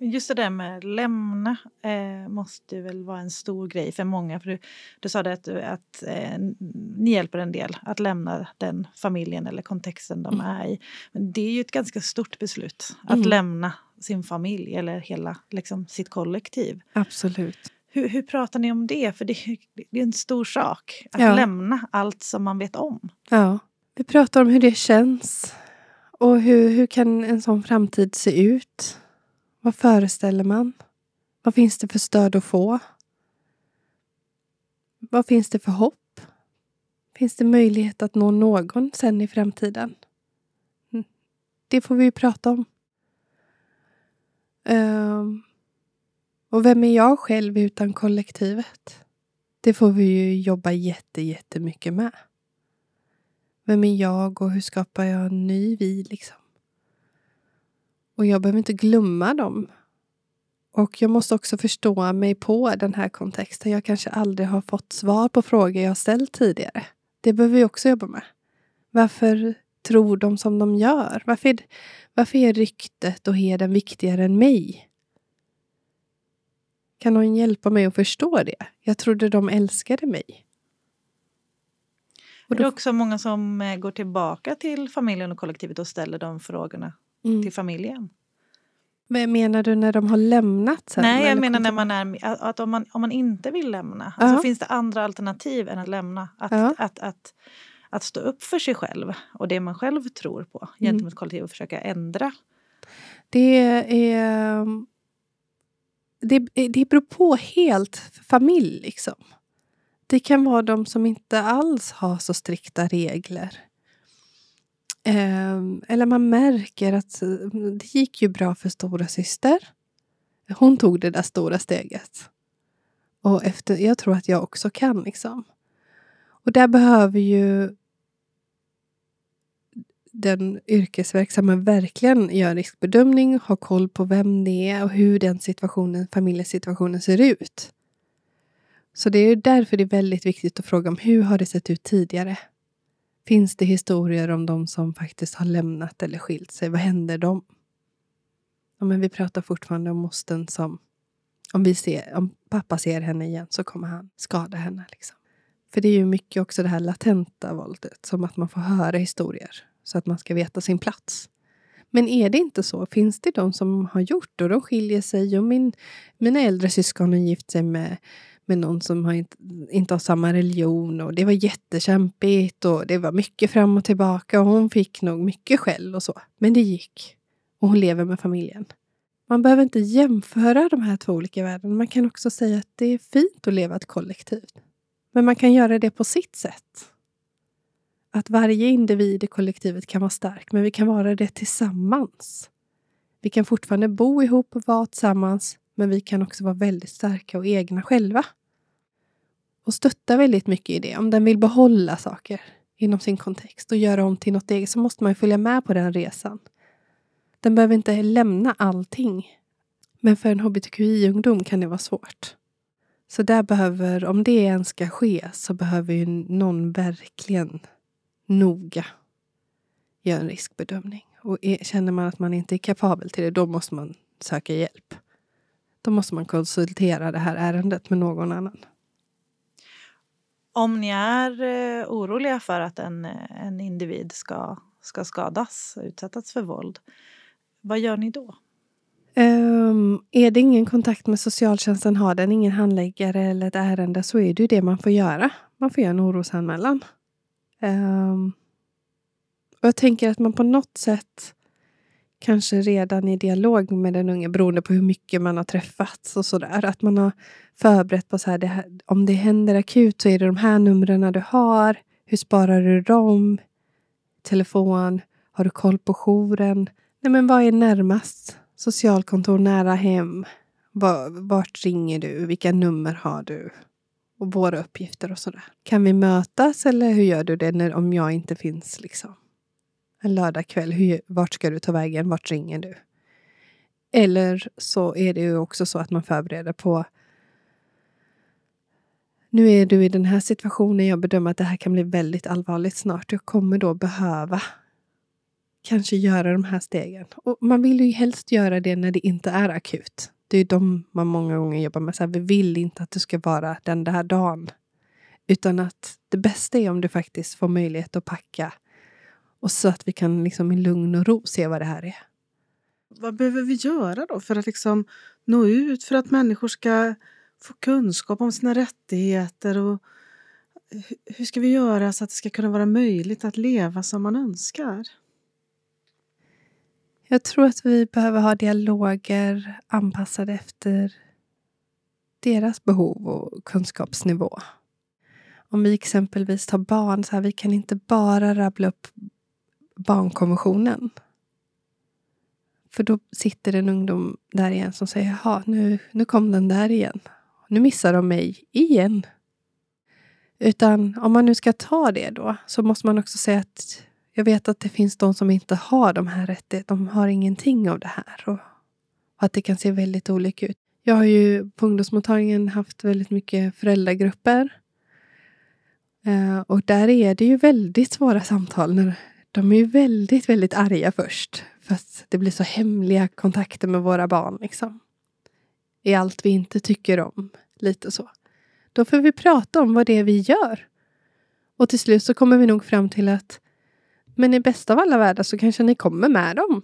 Just det där med lämna eh, måste väl vara en stor grej för många. För du, du sa det att, att eh, ni hjälper en del att lämna den familjen eller kontexten de mm. är i. Men det är ju ett ganska stort beslut att mm. lämna sin familj eller hela liksom, sitt kollektiv. Absolut. Hur, hur pratar ni om det? För det, det är en stor sak att ja. lämna allt som man vet om. Ja, vi pratar om hur det känns och hur, hur kan en sån framtid se ut? Vad föreställer man? Vad finns det för stöd att få? Vad finns det för hopp? Finns det möjlighet att nå någon sen i framtiden? Mm. Det får vi ju prata om. Um, och vem är jag själv utan kollektivet? Det får vi ju jobba jätte, jättemycket med. Vem är jag och hur skapar jag en ny vi liksom? Och jag behöver inte glömma dem. Och jag måste också förstå mig på den här kontexten. Jag kanske aldrig har fått svar på frågor jag ställt tidigare. Det behöver vi också jobba med. Varför tror de som de gör? Varför är, varför är ryktet och heden viktigare än mig? Kan någon hjälpa mig att förstå det? Jag trodde de älskade mig. Och då... Det är också många som eh, går tillbaka till familjen och kollektivet och ställer de frågorna mm. till familjen. Vad menar du när de har lämnat sen? Nej, jag menar när man är, att om, man, om man inte vill lämna. Ja. Alltså, finns det andra alternativ än att lämna? Att, Ja. att, att, att stå upp för sig själv och det man själv tror på Mm. gentemot kollektivet och försöka ändra. Det är... Det, det beror på helt familj liksom. Det kan vara de som inte alls har så strikta regler. Ehm, eller man märker att eh, det gick ju bra för stora syster. Hon tog det där stora steget. Och efter, jag tror att jag också kan liksom. Och där behöver ju den yrkesverksamma verkligen göra riskbedömning, ha koll på vem det är och hur den situationen, familjesituationen ser ut. Så det är därför det är väldigt viktigt att fråga om hur har det sett ut tidigare? Finns det historier om de som faktiskt har lämnat eller skilt sig? Vad händer dem? Ja, men vi pratar fortfarande om mostern som om, vi ser, om pappa ser henne igen så kommer han skada henne. Liksom. För det är ju mycket också det här latenta våldet, som att man får höra historier så att man ska veta sin plats. Men är det inte så? Finns det de som har gjort och de skiljer sig och min, mina äldre syskon har gift sig med, med någon som har inte, inte har samma religion och det var jättekämpigt och det var mycket fram och tillbaka och hon fick nog mycket skäll och så. Men det gick. Och hon lever med familjen. Man behöver inte jämföra de här två olika världarna. Man kan också säga att det är fint att leva ett kollektiv. Men man kan göra det på sitt sätt. Att varje individ i kollektivet kan vara stark, men vi kan vara det tillsammans. Vi kan fortfarande bo ihop och vara tillsammans, men vi kan också vara väldigt starka och egna själva. Och stötta väldigt mycket i det. Om den vill behålla saker inom sin kontext och göra om till något eget så måste man ju följa med på den resan. Den behöver inte lämna allting. Men för en hbtqi-ungdom kan det vara svårt. Så där behöver, om det ens ska ske, så behöver ju någon verkligen noga göra en riskbedömning. Och är, känner man att man inte är kapabel till det, då måste man söka hjälp. Då måste man konsultera det här ärendet med någon annan. Om ni är eh, oroliga för att en, eh, en individ ska, ska skadas, utsättas för våld, vad gör ni då? Um, är det ingen kontakt med socialtjänsten, har den ingen handläggare eller ett ärende så är det ju det man får göra. Man får göra en orosanmälan. Um, och jag tänker att man på något sätt kanske redan i dialog med den unga, beroende på hur mycket man har träffats och sådär, att man har förberett på så här, det här, om det händer akut så är det de här numren du har. Hur sparar du dem? Telefon? Har du koll på jouren? Nej, men vad är närmast? Socialkontor nära hem? Vart ringer du? Vilka nummer har du? Och våra uppgifter och sådär. Kan vi mötas eller hur gör du det när, om jag inte finns liksom? En lördagkväll, hur, vart ska du ta vägen? Vart ringer du? Eller så är det ju också så att man förbereder på nu är du i den här situationen, jag bedömer att det här kan bli väldigt allvarligt snart. Jag kommer då behöva kanske göra de här stegen. Och man vill ju helst göra det när det inte är akut. Det är ju de man många gånger jobbar med. Så här, vi vill inte att det ska vara den där dagen. Utan att det bästa är om du faktiskt får möjlighet att packa. Och så att vi kan liksom i lugn och ro se vad det här är. Vad behöver vi göra då för att liksom nå ut, för att människor ska få kunskap om sina rättigheter? Och hu- hur ska vi göra så att det ska kunna vara möjligt att leva som man önskar? Jag tror att vi behöver ha dialoger anpassade efter deras behov och kunskapsnivå. Om vi exempelvis tar barn, så här, vi kan inte bara rabbla upp barnkonventionen. För då sitter en ungdom där igen som säger, jaha, nu, nu kom den där igen. Nu missar de mig igen. Utan om man nu ska ta det då, så måste man också säga att jag vet att det finns de som inte har de här rättigheterna. De har ingenting av det här. Och, och att det kan se väldigt olika ut. Jag har ju på ungdomsmottagningen haft väldigt mycket föräldragrupper. Eh, och där är det ju väldigt svåra samtal. När de är ju väldigt, väldigt arga först. För att det blir så hemliga kontakter med våra barn. Liksom. I allt vi inte tycker om. Lite så. Då får vi prata om vad det är vi gör. Och till slut så kommer vi nog fram till att men i bästa av alla världar så kanske ni kommer med dem.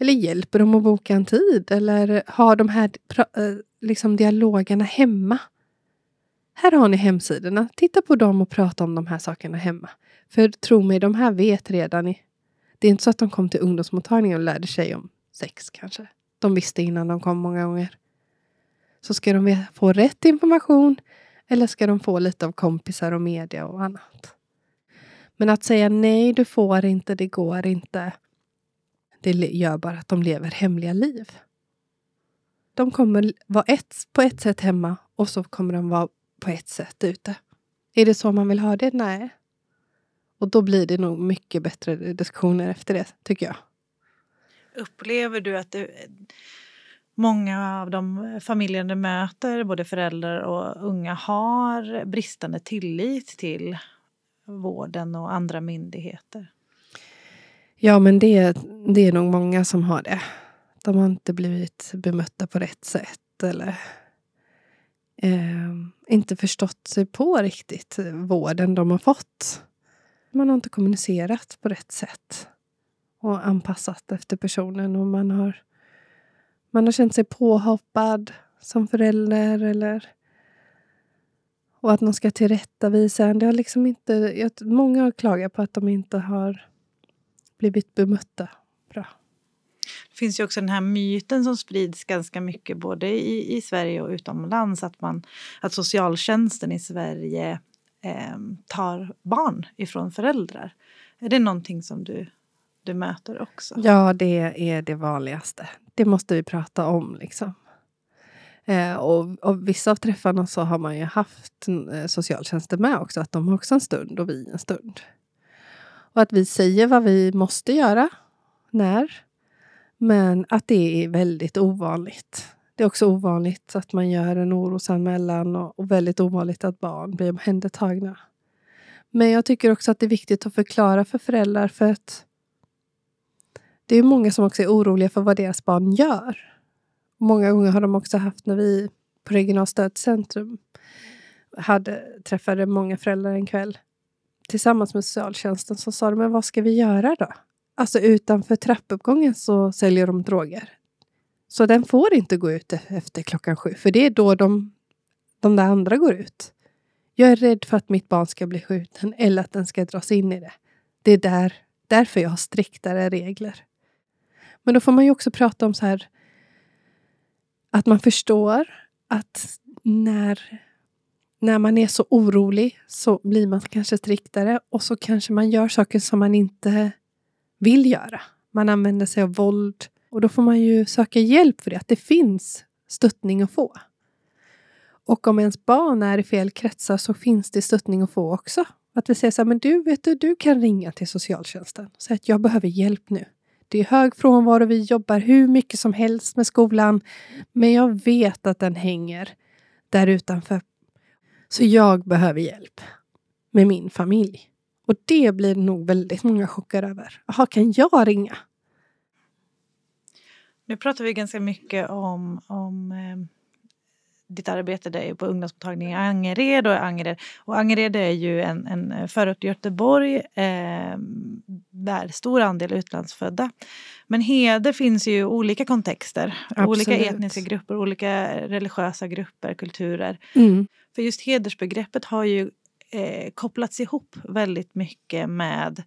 Eller hjälper dem att boka en tid? Eller har de här eh, liksom dialogerna hemma? Här har ni hemsidorna. Titta på dem och prata om de här sakerna hemma. För tro mig, de här vet redan. I, det är inte så att de kom till ungdomsmottagningen och lärde sig om sex kanske. De visste innan de kom många gånger. Så ska de få rätt information eller ska de få lite av kompisar och media och annat. Men att säga nej, du får inte, det går inte. Det gör bara att de lever hemliga liv. De kommer vara ett, på ett sätt hemma och så kommer de vara på ett sätt ute. Är det så man vill ha det? Nej. Och då blir det nog mycket bättre diskussioner efter det, tycker jag. Upplever du att det, många av de familjer du möter, både föräldrar och unga, har bristande tillit till vården och andra myndigheter? Ja, men det, det är nog många som har det. De har inte blivit bemötta på rätt sätt eller eh, inte förstått sig på riktigt vården de har fått. Man har inte kommunicerat på rätt sätt och anpassat efter personen och man har, man har känt sig påhoppad som förälder eller och att någon ska tillrättavisa en. Det har liksom inte, jag, många har klagat på att de inte har blivit bemötta bra. Det finns ju också den här myten som sprids ganska mycket både i, i Sverige och utomlands att, man, att socialtjänsten i Sverige eh, tar barn ifrån föräldrar. Är det någonting som du, du möter också? Ja, det är det vanligaste. Det måste vi prata om. liksom. Eh, och, och vissa av träffarna så har man ju haft eh, socialtjänsten med också. Att de har också en stund och vi en stund. Och att vi säger vad vi måste göra, när. Men att det är väldigt ovanligt. Det är också ovanligt att man gör en orosanmälan och, och väldigt ovanligt att barn blir omhändertagna. Men jag tycker också att det är viktigt att förklara för föräldrar för att det är många som också är oroliga för vad deras barn gör. Många gånger har de också haft när vi på Regionalt stödcentrum hade, träffade många föräldrar en kväll tillsammans med socialtjänsten så sa de, men vad ska vi göra då? Alltså utanför trappuppgången så säljer de droger. Så den får inte gå ut e- efter klockan sju, för det är då de, de där andra går ut. Jag är rädd för att mitt barn ska bli skjuten eller att den ska dras in i det. Det är där, därför jag har striktare regler. Men då får man ju också prata om så här att man förstår att när, när man är så orolig så blir man kanske striktare och så kanske man gör saker som man inte vill göra. Man använder sig av våld och då får man ju söka hjälp för det, att det finns stöttning att få. Och om ens barn är i fel kretsar så finns det stöttning att få också. Att vi säger så här, men du, vet du, du kan ringa till socialtjänsten och säga att jag behöver hjälp nu. Det är hög frånvaro, vi jobbar hur mycket som helst med skolan. Men jag vet att den hänger där utanför. Så jag behöver hjälp med min familj. Och det blir nog väldigt många chockade över. Jaha, kan jag ringa? Nu pratar vi ganska mycket om, om eh, ditt arbete där på ungdomsmottagningen i Angered. Och Angered, och Angered är ju en, en förort i Göteborg eh, där stor andel utlandsfödda. Men heder finns ju i olika kontexter. Absolut. Olika etniska grupper, olika religiösa grupper, kulturer. Mm. För just hedersbegreppet har ju eh, kopplats ihop väldigt mycket med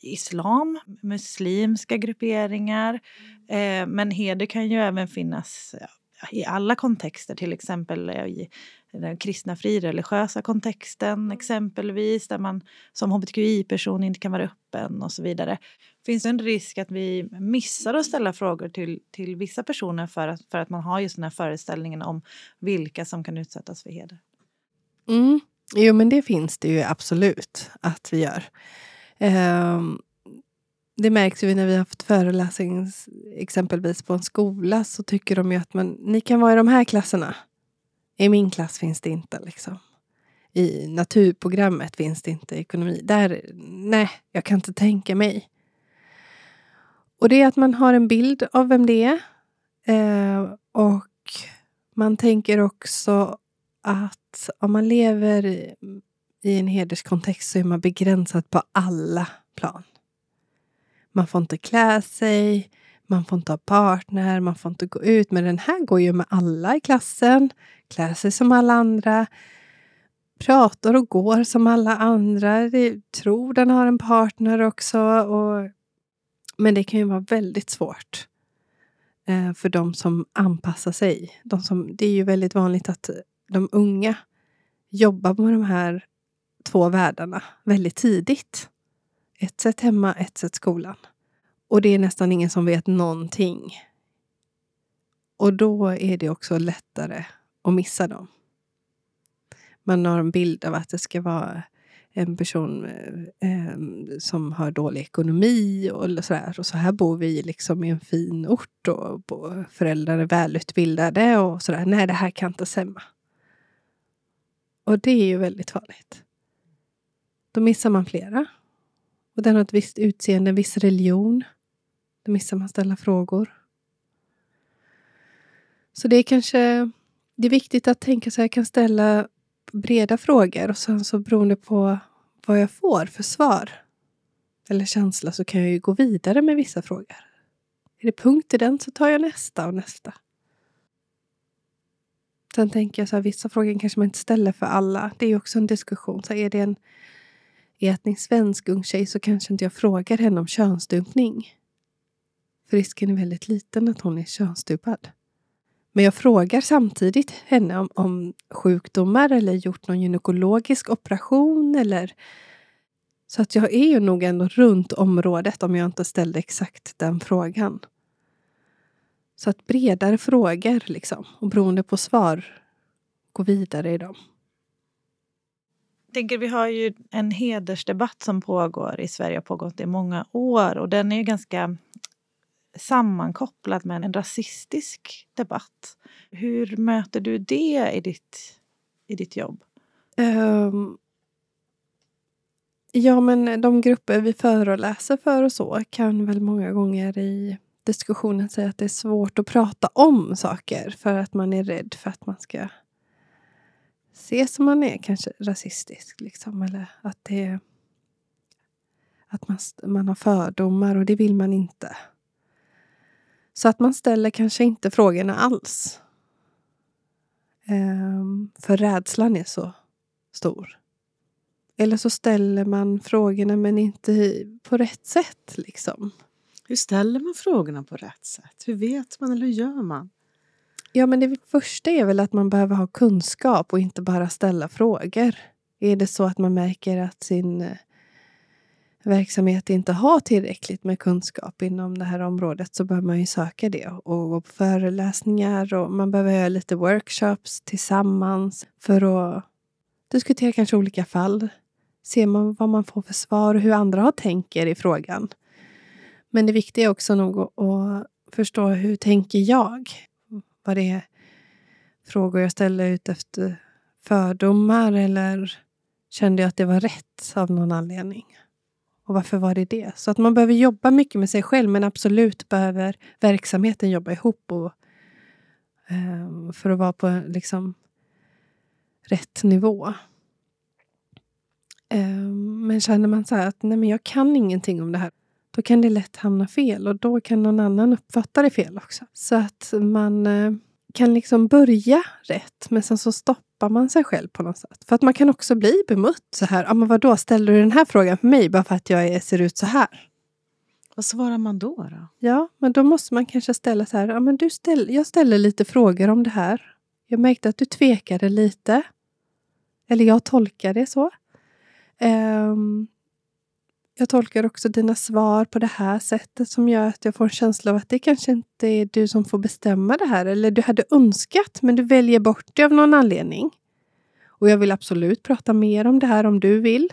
islam, muslimska grupperingar. Eh, men heder kan ju även finnas i alla kontexter, till exempel i den kristna frireligiösa kontexten exempelvis, där man som hbtqi-person inte kan vara öppen och så vidare. Finns det en risk att vi missar att ställa frågor till, till vissa personer för att, för att man har just den här föreställningen om vilka som kan utsättas för heder? Mm. Jo, men det finns det ju absolut att vi gör. Ehm, det märks ju när vi har haft föreläsning exempelvis på en skola så tycker de ju att man, ni kan vara i de här klasserna. I min klass finns det inte. liksom. I naturprogrammet finns det inte ekonomi. Där, nej, jag kan inte tänka mig. Och det är att man har en bild av vem det är. Eh, och man tänker också att om man lever i, en hederskontext så är man begränsad på alla plan. Man får inte klä sig, Man får inte ha partner, man får inte gå ut. Men den här går ju med alla i klassen, klär sig som alla andra, pratar och går som alla andra. Tror den har en partner också. Och, men det kan ju vara väldigt svårt eh, för de som anpassar sig. De som, det är ju väldigt vanligt att de unga jobbar med de här två världarna väldigt tidigt. Ett sätt hemma, ett sätt skolan. Och det är nästan ingen som vet någonting. Och då är det också lättare att missa dem. Man har en bild av att det ska vara en person eh, som har dålig ekonomi och sådär. Och så här bor vi liksom i en fin ort och föräldrar är välutbildade och sådär. Nej, det här kan inte stämma. Och det är ju väldigt farligt. Då missar man flera. Och den har ett visst utseende, en viss religion. Då missar man ställa frågor. Så det är kanske det är viktigt att tänka så jag kan ställa breda frågor och sen så beroende på vad jag får för svar eller känsla så kan jag ju gå vidare med vissa frågor. Är det punkt i den så tar jag nästa och nästa. Sen tänker jag så här, vissa frågor kanske man inte ställer för alla. Det är ju också en diskussion. Så är det en etnisk svensk ung tjej så kanske inte jag frågar henne om könsstympning. För risken är väldigt liten att hon är könsstympad. Men jag frågar samtidigt henne om, om sjukdomar eller gjort någon gynekologisk operation eller så att jag är ju nog ändå runt området om jag inte ställde exakt den frågan. Så att bredare frågor liksom och beroende på svar gå vidare i dem. Tänker, vi har ju en hedersdebatt som pågår i Sverige, har pågått i många år och den är ju ganska sammankopplad med en rasistisk debatt. Hur möter du det i ditt, i ditt jobb? Um, ja, men de grupper vi föreläser för och så kan väl många gånger i diskussionen säga att det är svårt att prata om saker för att man är rädd för att man ska ses som man är kanske rasistisk. Liksom, eller att det att man, man har fördomar och det vill man inte. Så att man ställer kanske inte frågorna alls. Ehm, för rädslan är så stor. Eller så ställer man frågorna men inte på rätt sätt. Liksom. Hur ställer man frågorna på rätt sätt? Hur vet man eller hur gör man? Ja, men det första är väl att man behöver ha kunskap och inte bara ställa frågor. Är det så att man märker att sin eh, verksamhet inte har tillräckligt med kunskap inom det här området så behöver man ju söka det och gå på föreläsningar och man behöver göra lite workshops tillsammans för att diskutera kanske olika fall. Se man vad man får för svar och hur andra har tänker i frågan. Men det viktiga är också nog att förstå hur tänker jag? Vad det är frågor jag ställer ut efter fördomar eller kände jag att det var rätt av någon anledning? Och varför var det det? Så att man behöver jobba mycket med sig själv men absolut behöver verksamheten jobba ihop och, um, för att vara på liksom, rätt nivå. Um, men känner man så att nej men jag kan ingenting om det här då kan det lätt hamna fel och då kan någon annan uppfatta det fel också. Så att man uh, kan liksom börja rätt men sen så stoppar man sig själv på något sätt. För att man kan också bli bemött så här. Ja, men vadå, ställer du den här frågan för mig bara för att jag är, ser ut så här? Vad svarar man då, då? Ja, men då måste man kanske ställa så här. Ja, men du ställ, jag ställer lite frågor om det här. Jag märkte att du tvekade lite. Eller jag tolkar det så. Um, jag tolkar också dina svar på det här sättet som gör att jag får en känsla av att det kanske inte är du som får bestämma det här. Eller du hade önskat, men du väljer bort det av någon anledning. Och jag vill absolut prata mer om det här om du vill.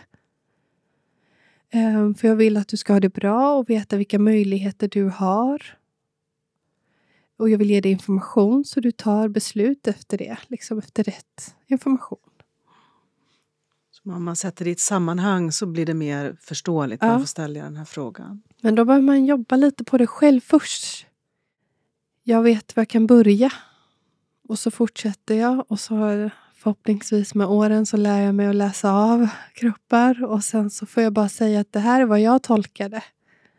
Um, för jag vill att du ska ha det bra och veta vilka möjligheter du har. Och jag vill ge dig information så du tar beslut efter det, liksom efter rätt information. Om man sätter det i ett sammanhang så blir det mer förståeligt. Ja. Varför ställer jag den här frågan? Men då behöver man jobba lite på det själv först. Jag vet var jag kan börja. Och så fortsätter jag och så förhoppningsvis med åren så lär jag mig att läsa av kroppar och sen så får jag bara säga att det här är vad jag tolkade.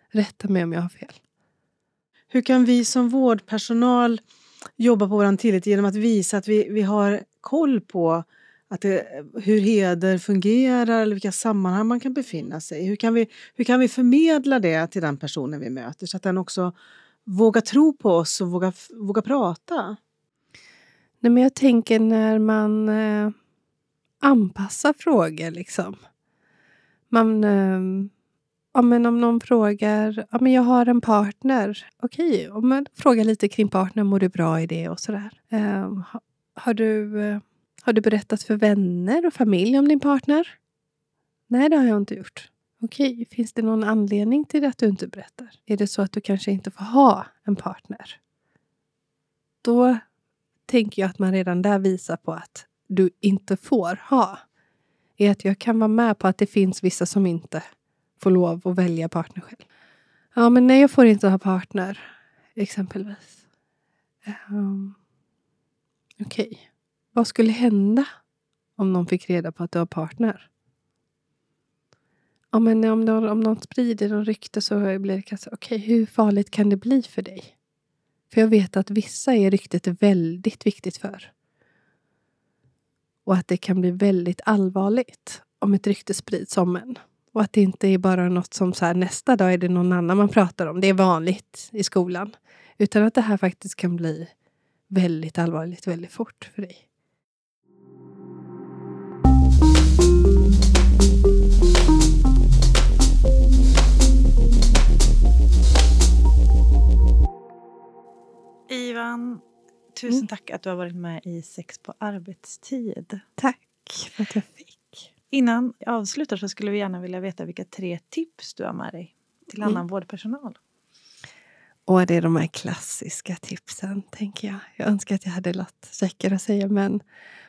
Rätta mig om jag har fel. hur kan vi som vårdpersonal jobba på vår tillit genom att visa att vi, vi har koll på att det, hur heder fungerar eller vilka sammanhang man kan befinna sig i. Hur kan, vi, hur kan vi förmedla det till den personen vi möter så att den också vågar tro på oss och vågar, vågar prata? Nej, men jag tänker när man eh, anpassar frågor. Liksom. Man, eh, ja, men om någon frågar, ja, men jag har en partner. Okej, om man frågar lite kring partnern, mår du bra i det och sådär. Eh, har, har, du, eh, har du berättat för vänner och familj om din partner? Nej, det har jag inte gjort. Okej, finns det någon anledning till att du inte berättar? Är det så att du kanske inte får ha en partner? Då tänker jag att man redan där visar på att du inte får ha. Är att jag kan vara med på att det finns vissa som inte får lov att välja partner själv. Ja, men nej, jag får inte ha partner, exempelvis. Um, Okej, okay vad skulle hända om någon fick reda på att du har partner? Ja, men om, någon, om någon sprider någon rykte så blir det kanske, okej, okay, hur farligt kan det bli för dig? För jag vet att vissa är ryktet väldigt viktigt för. Och att det kan bli väldigt allvarligt om ett rykte sprids om en. Och att det inte är bara något som så här, nästa dag är det någon annan man pratar om. Det är vanligt i skolan. Utan att det här faktiskt kan bli väldigt allvarligt väldigt fort för dig. Ivan, tusen mm. tack att du har varit med i Sex på arbetstid. Tack för att jag fick. Innan jag avslutar så skulle vi gärna vilja veta vilka tre tips du har med dig till annan mm. vårdpersonal. Och det är de här klassiska tipsen, tänker jag. Jag önskar att jag hade låtit käckare att säga, men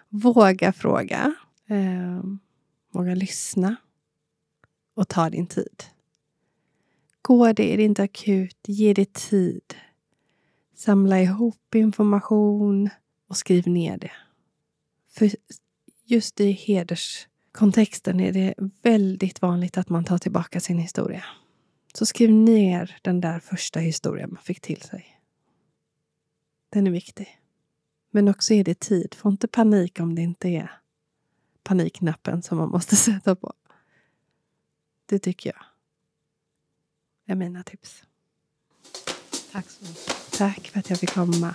våga fråga. Eh, våga lyssna. Och ta din tid. Går det, är det inte akut, ge det tid. Samla ihop information och skriv ner det. För just i hederskontexten är det väldigt vanligt att man tar tillbaka sin historia. Så skriv ner den där första historien man fick till sig. Den är viktig. Men också är det tid. Få inte panik om det inte är panikknappen som man måste sätta på. Det tycker jag är mina tips. Tack så mycket. Tack för att jag fick komma.